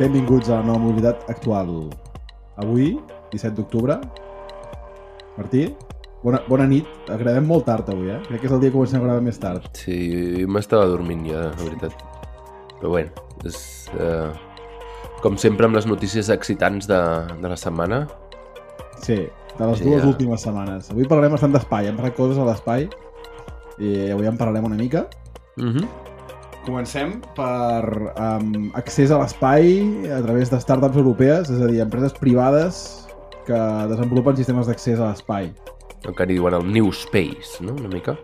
Benvinguts a la nova mobilitat actual. Avui, 17 d'octubre. Martí, bona, bona nit. Agradem molt tard avui, eh? Crec que és el dia que comencem a gravar més tard. Sí, jo m'estava dormint ja, la veritat. Però bueno, és, eh, com sempre amb les notícies excitants de, de la setmana. Sí, de les Sí, dues ja. últimes setmanes. Avui parlarem bastant d'espai, hem parlat coses a l'espai i avui en parlarem una mica. Mm -hmm. Comencem per um, accés a l'espai a través de startups europees, és a dir, empreses privades que desenvolupen sistemes d'accés a l'espai. Encara hi diuen el New Space, no? Una mica.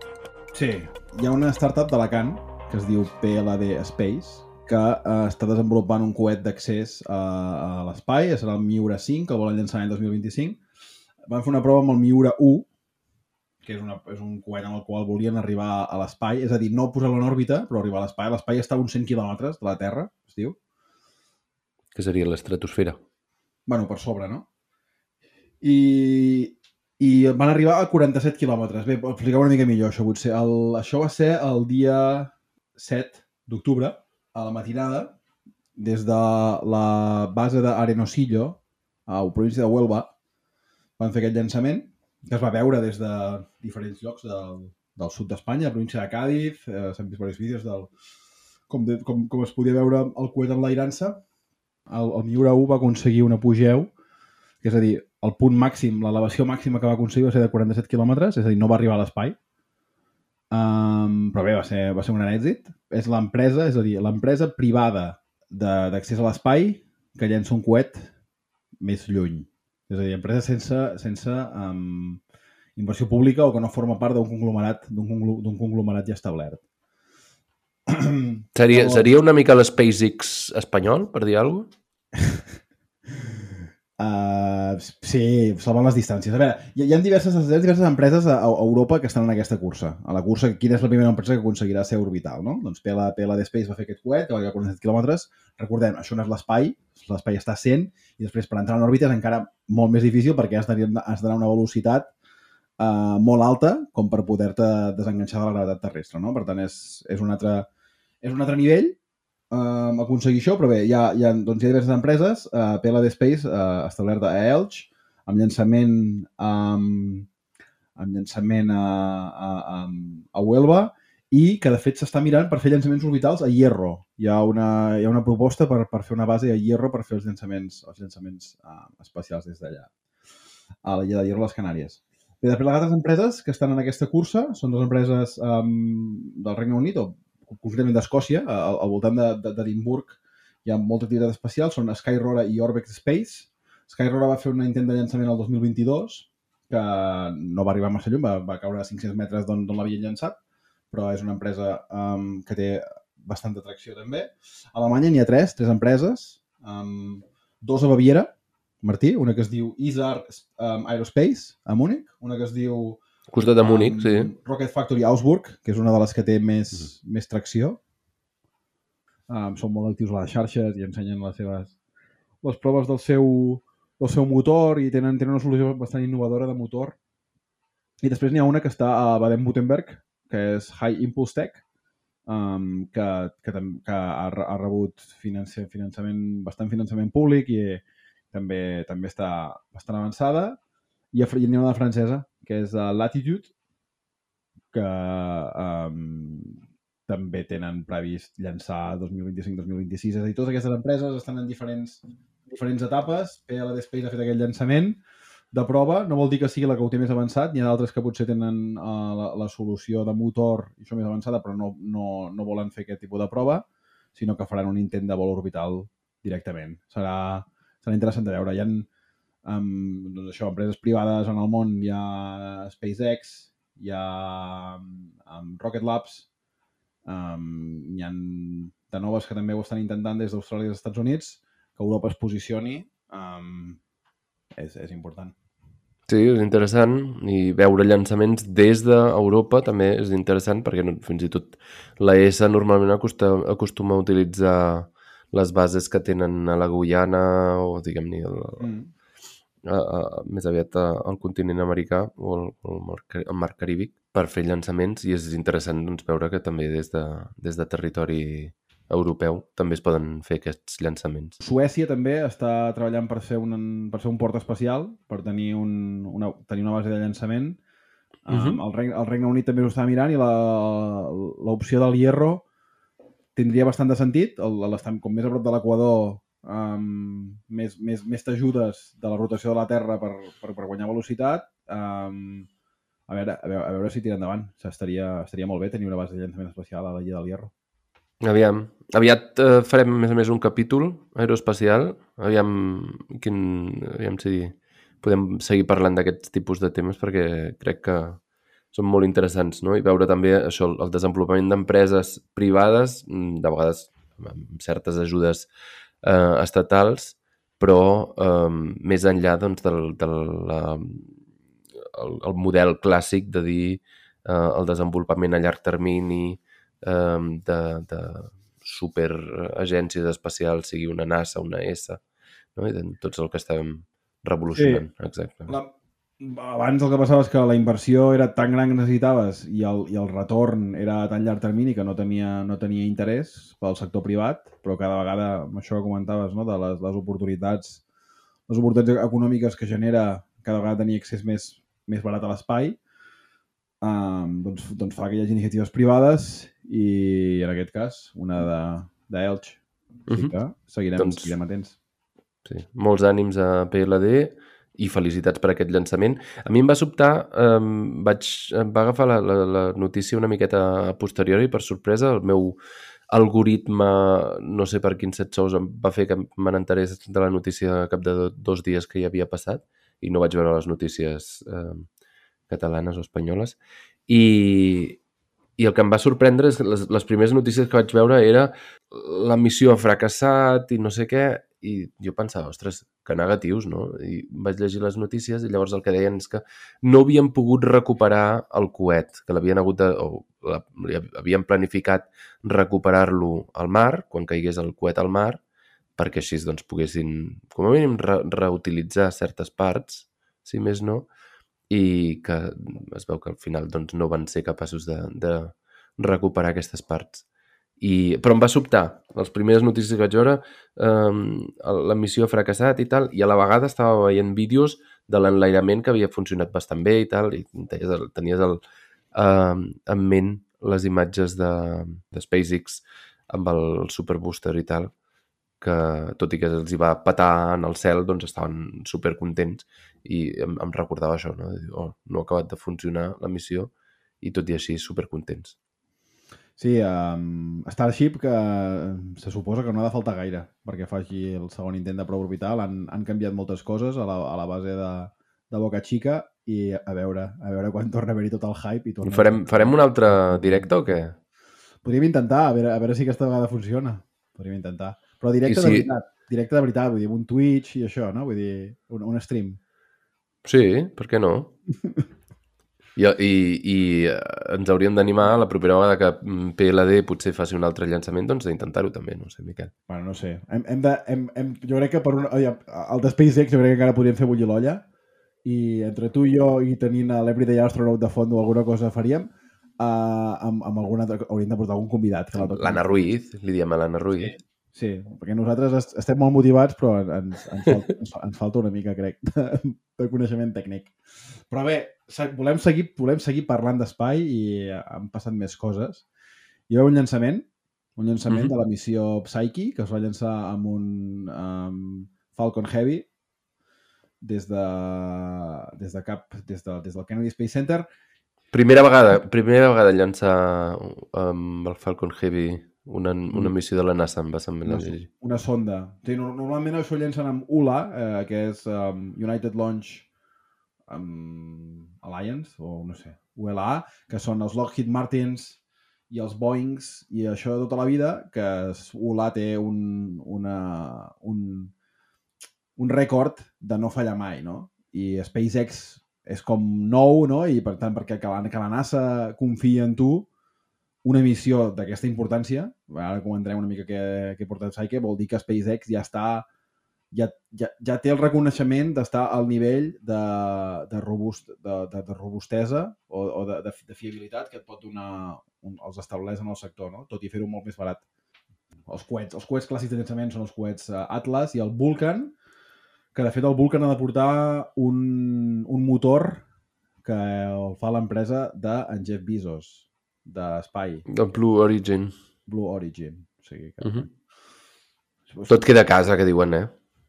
Sí. Hi ha una startup d'Alacant que es diu PLD Space que eh, està desenvolupant un coet d'accés a, a l'espai, serà el Miura 5, que el volen llançar l'any 2025. Van fer una prova amb el Miura 1, que és, una, és un coet amb el qual volien arribar a l'espai, és a dir, no posar-lo en òrbita, però arribar a l'espai. L'espai està a uns 100 quilòmetres de la Terra, es diu. Que seria l'estratosfera. bueno, per sobre, no? I, i van arribar a 47 quilòmetres. Bé, explicar una mica millor això, potser. El, això va ser el dia 7 d'octubre, a la matinada, des de la base d'Arenosillo, a la província de Huelva, van fer aquest llançament, que es va veure des de diferents llocs del, del sud d'Espanya, la província de Càdiz, eh, s'han vist diversos vídeos del, com, de, com, com es podia veure el coet enlairant-se. El, el Miura 1 va aconseguir un apogeu, és a dir, el punt màxim, l'elevació màxima que va aconseguir va ser de 47 quilòmetres, és a dir, no va arribar a l'espai. Um, però bé, va ser, va ser un gran èxit. És l'empresa, és a dir, l'empresa privada d'accés a l'espai que llença un coet més lluny. És a dir, empresa sense, sense um, inversió pública o que no forma part d'un conglomerat, d'un conglo- d'un conglomerat ja establert. Seria, No. seria una mica l'SpaceX espanyol, per dir alguna cosa? Uh, sí, salvant les distàncies. A veure, hi, hi ha diverses, hi ha diverses empreses a, a Europa que estan en aquesta cursa. A la cursa, quina és la primera empresa que aconseguirà ser orbital, no? Doncs PL, PLD Space va fer aquest coet, que va arribar a 47 quilòmetres. Recordem, això no és l'espai, l'espai està a 100, i després per entrar en òrbita és encara molt més difícil perquè has d'anar a una velocitat uh, molt alta com per poder-te desenganxar de la gravetat terrestre, no? Per tant, és, és, un, altre, és un altre nivell um, aconseguir això, però bé, hi ha, hi ha, doncs hi ha diverses empreses, uh, PLD Space, uh, establerta a Elx, amb llançament, um, amb llançament a, a, a, a Huelva, i que de fet s'està mirant per fer llançaments orbitals a Hierro. Hi ha una, hi ha una proposta per, per fer una base a Hierro per fer els llançaments, els llançaments uh, espacials des d'allà, a la de Hierro, a les Canàries. Bé, després les altres empreses que estan en aquesta cursa són dues empreses um, del Regne Unit, o concretament d'Escòcia, al, al voltant de- de- d'Edimburg hi ha molta activitat espacial, són Skyrora i Orbex Space. Skyrora va fer un intent de llançament el 2022, que no va arribar massa lluny, va, va caure a 500 metres d'on l'havien llançat, però és una empresa um, que té bastanta atracció també. A Alemanya n'hi ha tres, tres empreses, um, dos a Baviera, Martí, una que es diu Isar um, Aerospace, a Múnich, una que es diu costat de Múnich, um, sí. Rocket Factory Augsburg, que és una de les que té més, més tracció. Um, són molt actius a les xarxes i ensenyen les seves les proves del seu, del seu motor i tenen, tenen una solució bastant innovadora de motor. I després n'hi ha una que està a Baden-Württemberg, que és High Impulse Tech, um, que, que, que ha, ha rebut financi, finançament, bastant finançament públic i també també està bastant avançada. I a Fr- i n'hi ha una de francesa, que és uh, Latitude, que um, també tenen previst llançar 2025-2026. És a dir, totes aquestes empreses estan en diferents, diferents etapes. PLD Space ha fet aquest llançament de prova. No vol dir que sigui la que ho té més avançat. N'hi ha d'altres que potser tenen uh, la, la solució de motor i això més avançada, però no, no, no volen fer aquest tipus de prova, sinó que faran un intent de vol orbital directament. Serà, serà interessant de veure. Hi ha um, doncs això, empreses privades en el món, hi ha SpaceX, hi ha um, Rocket Labs, um, hi ha de noves que també ho estan intentant des d'Austràlia i dels Estats Units, que Europa es posicioni, um, és, és important. Sí, és interessant i veure llançaments des d'Europa també és interessant perquè fins i tot la ESA normalment acostuma, acostuma a utilitzar les bases que tenen a la Guyana o diguem-ne Mm. a, a, més aviat al continent americà o al, al mar, al mar Caríbic per fer llançaments i és interessant doncs, veure que també des de, des de territori europeu també es poden fer aquests llançaments. Suècia també està treballant per fer un, per fer un port espacial, per tenir, un, una, tenir una base de llançament. Uh -huh. um, el, Regne, el Regne Unit també ho està mirant i l'opció del Hierro tindria bastant de sentit. El, com més a prop de l'Equador, um, més, més, més t'ajudes de la rotació de la Terra per, per, per guanyar velocitat. Um, a veure, a veure, a veure si tira endavant. Estaria, estaria molt bé tenir una base de llançament especial a la Illa del Hierro. Aviam. Aviat eh, farem, més a més, un capítol aeroespacial. Aviam, quin, aviam si podem seguir parlant d'aquests tipus de temes perquè crec que són molt interessants, no? I veure també això, el desenvolupament d'empreses privades, mm, de vegades amb certes ajudes eh, estatals, però eh, més enllà doncs, del, del la, el, el model clàssic de dir eh, el desenvolupament a llarg termini, eh, de, de superagències espacials, sigui una NASA, una ESA, no? i de tots el que estàvem revolucionant. Sí. Exacte. La, abans el que passava és que la inversió era tan gran que necessitaves i el, i el retorn era tan llarg termini que no tenia, no tenia interès pel sector privat, però cada vegada, amb això que comentaves, no? de les, les oportunitats les oportunitats econòmiques que genera cada vegada tenir accés més, més barat a l'espai, um, doncs, doncs fa que hi hagi iniciatives privades i en aquest cas una de, de Elx. Així uh -huh. que seguirem, doncs, seguirem atents. Sí. Molts ànims a PLD i felicitats per aquest llançament. A mi em va sobtar, eh, vaig, em va agafar la, la, la notícia una miqueta a posteriori per sorpresa, el meu algoritme, no sé per quins set sous, em va fer que me n'enterés de la notícia cap de dos dies que hi havia passat i no vaig veure les notícies eh, catalanes o espanyoles. I, i el que em va sorprendre és les, les primeres notícies que vaig veure era la missió ha fracassat i no sé què, i jo pensava, ostres, que negatius, no? I vaig llegir les notícies i llavors el que deien és que no havien pogut recuperar el coet, que l'havien hagut de, o la, havien planificat recuperar-lo al mar, quan caigués el coet al mar, perquè així doncs, poguessin, com a mínim, re reutilitzar certes parts, si més no, i que es veu que al final doncs, no van ser capaços de, de recuperar aquestes parts. I, però em va sobtar. Les primeres notícies que vaig veure, eh, la missió ha fracassat i tal, i a la vegada estava veient vídeos de l'enlairament que havia funcionat bastant bé i tal, i tenies, el, tenies el, eh, en ment les imatges de, de SpaceX amb el Superbooster i tal, que tot i que els hi va patar en el cel, doncs estaven super contents i em, em recordava això, no? oh, no ha acabat de funcionar la missió i tot i així super contents. Sí, um, Starship que se suposa que no ha de faltar gaire perquè faci el segon intent de prova orbital. Han, han canviat moltes coses a la, a la base de, de Boca Chica i a veure, a veure quan torna a haver-hi tot el hype. I, torna I farem, farem un altre directe o què? Podríem intentar, a veure, a veure si aquesta vegada funciona. Podríem intentar. Però directe si... de veritat. Directe de veritat, vull dir, un Twitch i això, no? Vull dir, un, un stream. Sí, per què no? I, i, i eh, ens hauríem d'animar la propera vegada que mm, PLD potser faci un altre llançament, doncs d'intentar-ho també, no sé, Miquel. Bueno, no sé. Hem, hem de, hem, hem, jo crec que per un, el de SpaceX jo crec que encara podríem fer bullir l'olla i entre tu i jo i tenint l'Everyday Astronaut de fons o alguna cosa faríem uh, amb, amb alguna, hauríem de portar algun convidat. L'Anna Ruiz, li diem a l'Anna Ruiz. Sí. Sí, perquè nosaltres estem molt motivats, però ens, ens, falta, ens, ens falta una mica, crec, de, de coneixement tècnic. Però bé, volem seguir, volem seguir parlant d'espai i han passat més coses. Hi ha un llançament, un llançament mm -hmm. de la missió Psyche, que es va llançar amb un um, Falcon Heavy des de, des de cap, des, de, des del Kennedy Space Center. Primera vegada, primera vegada llançar amb um, el Falcon Heavy una, una mm. missió de la NASA, em va semblar una, llegir. Una sonda. Normalment això llencen amb ULA, eh, que és um, United Launch um, Alliance, o no sé, ULA, que són els Lockheed Martins i els Boeings i això de tota la vida, que ULA té un, una, un, un rècord de no fallar mai, no? I SpaceX és com nou, no? I per tant, perquè que la, que la NASA confia en tu, una missió d'aquesta importància, ara comentarem una mica què, què porta Psyche, vol dir que SpaceX ja està ja, ja, ja té el reconeixement d'estar al nivell de, de, robust, de, de, de robustesa o, o de, de, de fiabilitat que et pot donar un, els establerts en el sector, no? tot i fer-ho molt més barat. Els coets, els coets clàssics de llançament són els coets uh, Atlas i el Vulcan, que de fet el Vulcan ha de portar un, un motor que el fa l'empresa d'en Jeff Bezos, d'Espai. De Blue Origin. Blue Origin. O sigui que... Uh -huh. Tot queda a casa, que diuen, eh?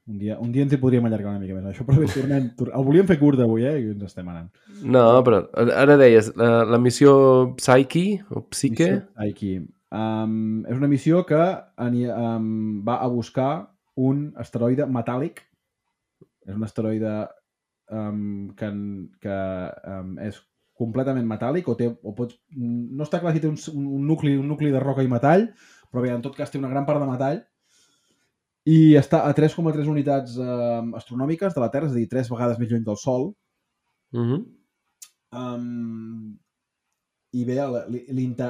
Un dia, un dia ens hi podríem allargar una mica més. Això, però bé, tornem, tor el volíem fer curt avui, eh? I ens estem anant. No, però ara deies, la, la missió Psyche o Psyche? Psyche. Um, és una missió que um, va a buscar un asteroide metàl·lic. És un asteroide um, que, que um, és completament metàl·lic o, té, o pots, no està clar si té un, un, nucli, un nucli de roca i metall, però bé, en tot cas té una gran part de metall i està a 3,3 unitats eh, astronòmiques de la Terra, és a dir, tres vegades més lluny del Sol. Uh -huh. um, I bé,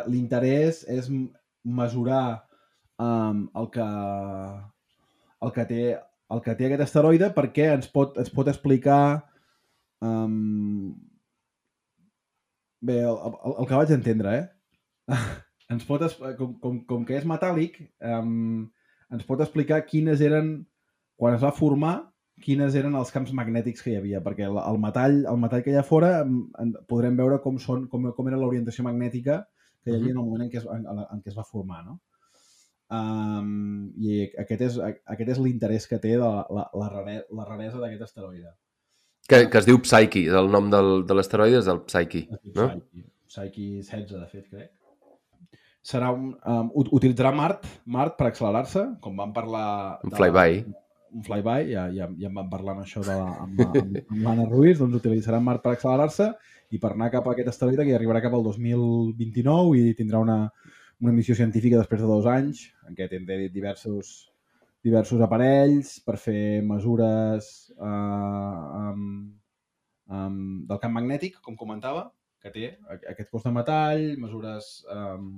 l'interès és mesurar um, el, que, el, que té, el que té aquest asteroide perquè ens pot, ens pot explicar um, bé, el, el, el que vaig entendre, eh? ens pot, com, com, com que és metàl·lic, um, ens pot explicar quines eren, quan es va formar, quines eren els camps magnètics que hi havia, perquè el, el metall, el metall que hi ha fora en, en, podrem veure com, són, com, com era l'orientació magnètica que hi havia en el moment en què es, en, en què es va formar, no? Um, I aquest és, aquest és l'interès que té de la, la, la, rare, la raresa d'aquest asteroide. Que, que es diu Psyche, el nom del, de l'asteroide és el Psyche, no? Psyche, Psyche 16, de fet, crec serà un, um, utilitzarà Mart, Mart per accelerar-se, com vam parlar... Un flyby. Un flyby, ja, ja, ja en vam parlar amb això de la, amb, amb, amb l'Anna Ruiz, doncs utilitzarà Mart per accelerar-se i per anar cap a aquest asteroide que arribarà cap al 2029 i tindrà una, una missió científica després de dos anys en què tindrà diversos, diversos aparells per fer mesures eh, um, um, del camp magnètic, com comentava, que té aquest cos de metall, mesures um,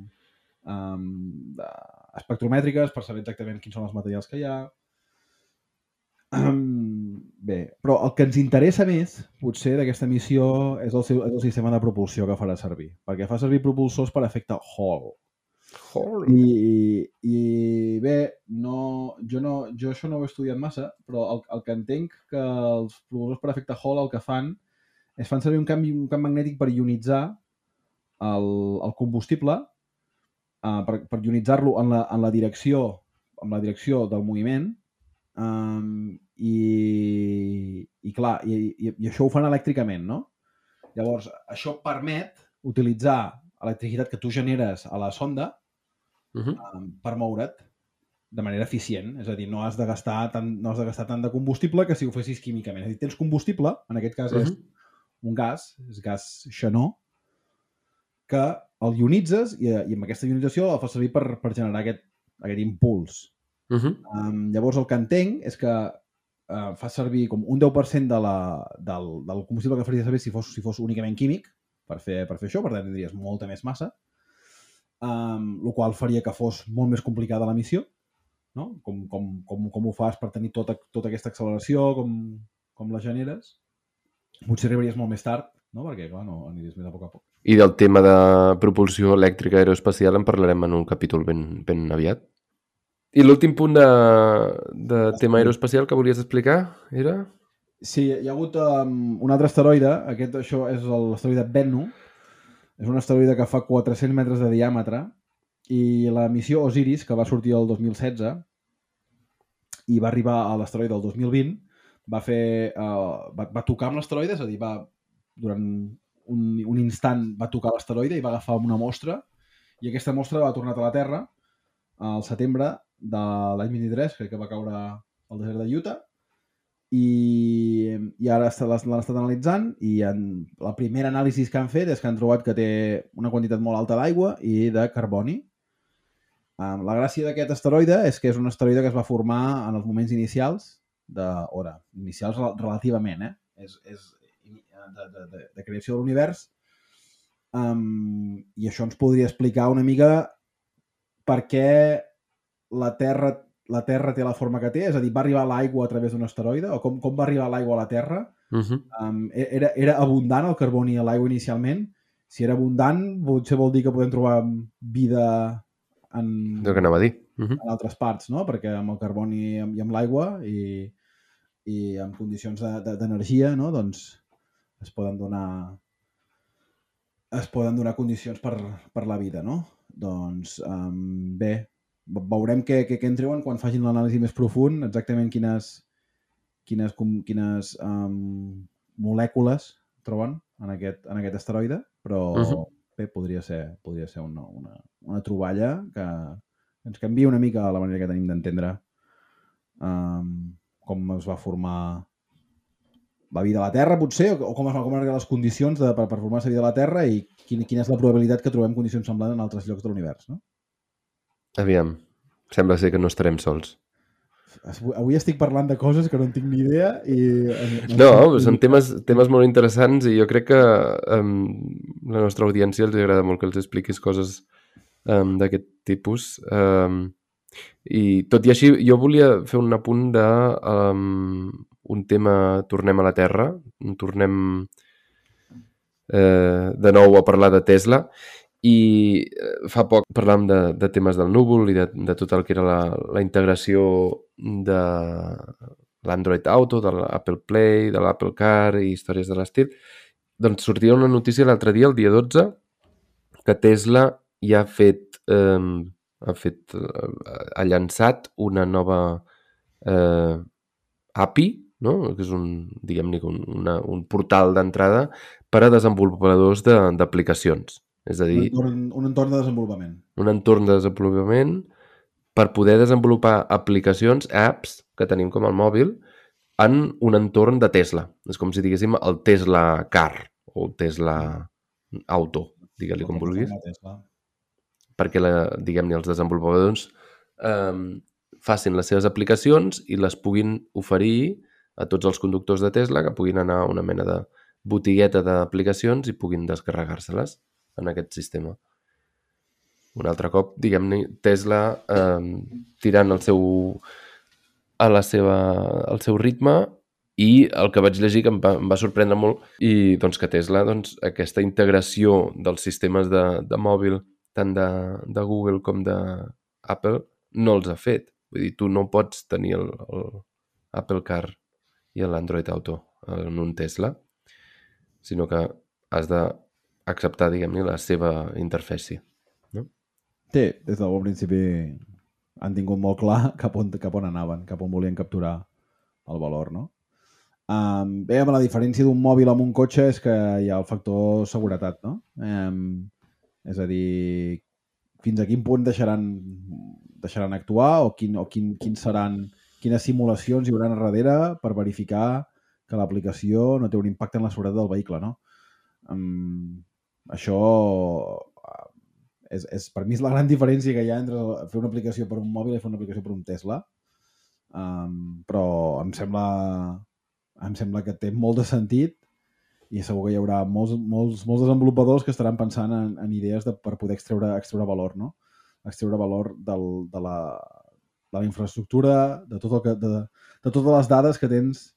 um, espectromètriques per saber exactament quins són els materials que hi ha. Um, bé, però el que ens interessa més, potser, d'aquesta missió és el, seu, és el sistema de propulsió que farà servir, perquè fa servir propulsors per efecte Hall. Hall. I, i, i bé, no, jo, no, jo això no ho he estudiat massa, però el, el que entenc que els propulsors per efecte Hall el que fan és fan servir un camp, un camp magnètic per ionitzar el, el combustible uh, per, per ionitzar-lo en, la, en la direcció en la direcció del moviment um, i, i clar, i, i, i això ho fan elèctricament, no? Llavors, això permet utilitzar electricitat que tu generes a la sonda uh -huh. um, per moure't de manera eficient. És a dir, no has de gastar tant, no has de gastar tant de combustible que si ho fessis químicament. És a dir, tens combustible, en aquest cas uh -huh. és un gas, és gas xenó, que el ionitzes i, i amb aquesta ionització el fa servir per, per generar aquest, aquest impuls. Uh -huh. um, llavors el que entenc és que uh, fa servir com un 10% de la, del, del combustible que faria servir si fos, si fos únicament químic per fer, per fer això, per tant tindries molta més massa, um, el qual faria que fos molt més complicada la missió, no? com, com, com, com ho fas per tenir tota, tota aquesta acceleració, com, com la generes. Potser arribaries molt més tard, no? perquè clar, no, aniries més a poc a poc. I del tema de propulsió elèctrica aeroespacial en parlarem en un capítol ben, ben aviat. I l'últim punt de, de tema aeroespacial que volies explicar era? Sí, hi ha hagut um, un altre asteroide, aquest això és l'asteroide Bennu, és un asteroide que fa 400 metres de diàmetre i la missió Osiris, que va sortir el 2016 i va arribar a l'asteroide el 2020, va, fer, uh, va, va tocar amb l'asteroide, és a dir, va, durant un, un instant va tocar l'asteroide i va agafar una mostra i aquesta mostra va tornar a la Terra al setembre de l'any 23, crec que va caure al desert de Utah i, i ara l'han estat analitzant i en, la primera anàlisi que han fet és que han trobat que té una quantitat molt alta d'aigua i de carboni. Um, la gràcia d'aquest asteroide és que és un asteroide que es va formar en els moments inicials de, o de, inicials relativament, eh? És, és, de, de, de, de creació de l'univers um, i això ens podria explicar una mica per què la Terra, la Terra té la forma que té? És a dir, va arribar l'aigua a través d'un asteroide? O com, com va arribar l'aigua a la Terra? Uh -huh. Um, era, era abundant el carboni a l'aigua inicialment? Si era abundant, potser vol dir que podem trobar vida en, El que anava a dir. Uh -huh. en altres parts, no? Perquè amb el carboni i amb, i amb l'aigua i, i en condicions d'energia, de, de, no? doncs es poden donar es poden donar condicions per, per la vida, no? Doncs um, bé, veurem què, què, què en treuen quan facin l'anàlisi més profund, exactament quines, quines, com, quines um, molècules troben en aquest, en aquest asteroide, però uh -huh. bé, podria ser, podria ser una, una, una troballa que ens canvia una mica la manera que tenim d'entendre um, com es va formar la vida a la Terra, potser, o com es van com les condicions de, per, per formar la vida a la Terra i quina, quina és la probabilitat que trobem condicions semblants en altres llocs de l'univers, no? Aviam, sembla ser que no estarem sols. Avui estic parlant de coses que no en tinc ni idea i... No, són temes, temes molt interessants i jo crec que um, la nostra audiència els agrada molt que els expliquis coses um, d'aquest tipus. Um, I tot i així, jo volia fer un apunt de um, un tema Tornem a la Terra, tornem eh, de nou a parlar de Tesla i eh, fa poc parlàvem de, de temes del núvol i de, de tot el que era la, la integració de l'Android Auto, de l'Apple Play, de l'Apple Car i històries de l'estil. Doncs sortia una notícia l'altre dia, el dia 12, que Tesla ja ha fet, eh, ha, fet eh, ha llançat una nova eh, API, no? que és un, diguem-ne, un, una, un portal d'entrada per a desenvolupadors d'aplicacions. De, és a dir... Un entorn, un entorn de desenvolupament. Un entorn de desenvolupament per poder desenvolupar aplicacions, apps, que tenim com al mòbil, en un entorn de Tesla. És com si diguéssim el Tesla Car o el Tesla Auto, digue-li com vulguis. Perquè, diguem-ne, els desenvolupadors eh, facin les seves aplicacions i les puguin oferir a tots els conductors de Tesla que puguin anar a una mena de botigueta d'aplicacions i puguin descarregar-se-les en aquest sistema. Un altre cop, diguem-ne, Tesla eh, tirant el seu, a la seva, al seu ritme i el que vaig llegir que em va, em va sorprendre molt i doncs que Tesla, doncs, aquesta integració dels sistemes de, de mòbil tant de, de Google com de Apple no els ha fet. Vull dir, tu no pots tenir el, el Apple Car i l'Android Auto en un Tesla, sinó que has de acceptar, diguem-ne, la seva interfècie. No? Sí, des del bon principi han tingut molt clar cap on, cap on anaven, cap on volien capturar el valor, no? Um, bé, la diferència d'un mòbil amb un cotxe és que hi ha el factor seguretat, no? Um, és a dir, fins a quin punt deixaran, deixaran actuar o, quin, o quin, quin seran, quines simulacions hi haurà darrere per verificar que l'aplicació no té un impacte en la seguretat del vehicle, no? Um, això és, és, per mi és la gran diferència que hi ha entre fer una aplicació per un mòbil i fer una aplicació per un Tesla. Um, però em sembla, em sembla que té molt de sentit i segur que hi haurà molts, molts, molts desenvolupadors que estaran pensant en, en idees de, per poder extreure, extreure valor, no? extreure valor del, de, la, de la infraestructura, de, tot el que, de, de totes les dades que tens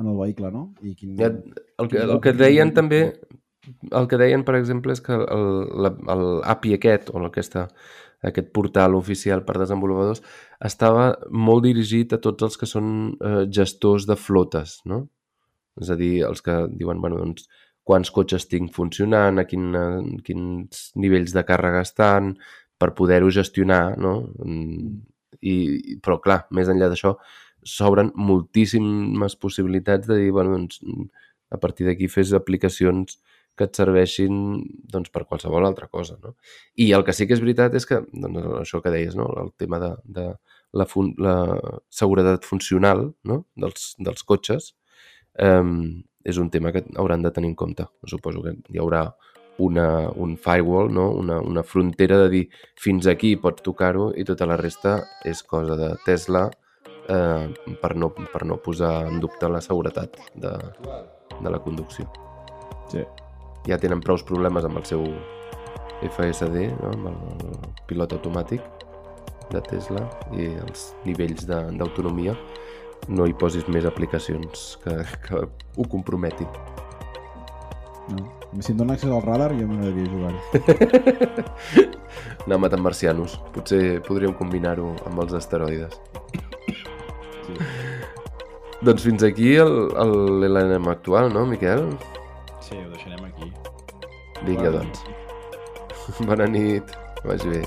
en el vehicle, no? I quin, ja, el, que, el que deien també, el que deien, per exemple, és que l'API aquest, o aquesta, aquest portal oficial per desenvolupadors, estava molt dirigit a tots els que són eh, gestors de flotes, no? És a dir, els que diuen, bueno, doncs, quants cotxes tinc funcionant, a quin, a quins nivells de càrrega estan, per poder-ho gestionar, no? I, però, clar, més enllà d'això, s'obren moltíssimes possibilitats de dir, bueno, doncs, a partir d'aquí fes aplicacions que et serveixin doncs, per qualsevol altra cosa. No? I el que sí que és veritat és que, doncs, això que deies, no? el tema de, de la, fun la seguretat funcional no? dels, dels cotxes eh, és un tema que hauran de tenir en compte. Suposo que hi haurà una, un firewall, no? una, una frontera de dir fins aquí pots tocar-ho i tota la resta és cosa de Tesla eh, per, no, per no posar en dubte la seguretat de, de la conducció. Sí ja tenen prou problemes amb el seu FSD, no? amb el pilot automàtic, de Tesla i els nivells d'autonomia, no hi posis més aplicacions que, que ho comprometin. No. Si em dona accés al radar, jo m'agradaria jugar-hi. Anar matant marcianos. Potser podríem combinar-ho amb els asteroides. Sí. Doncs fins aquí el- el- l'LNM actual, no, Miquel? sí, ho deixarem aquí. Vinga, doncs. Bona nit. Que Vagi bé.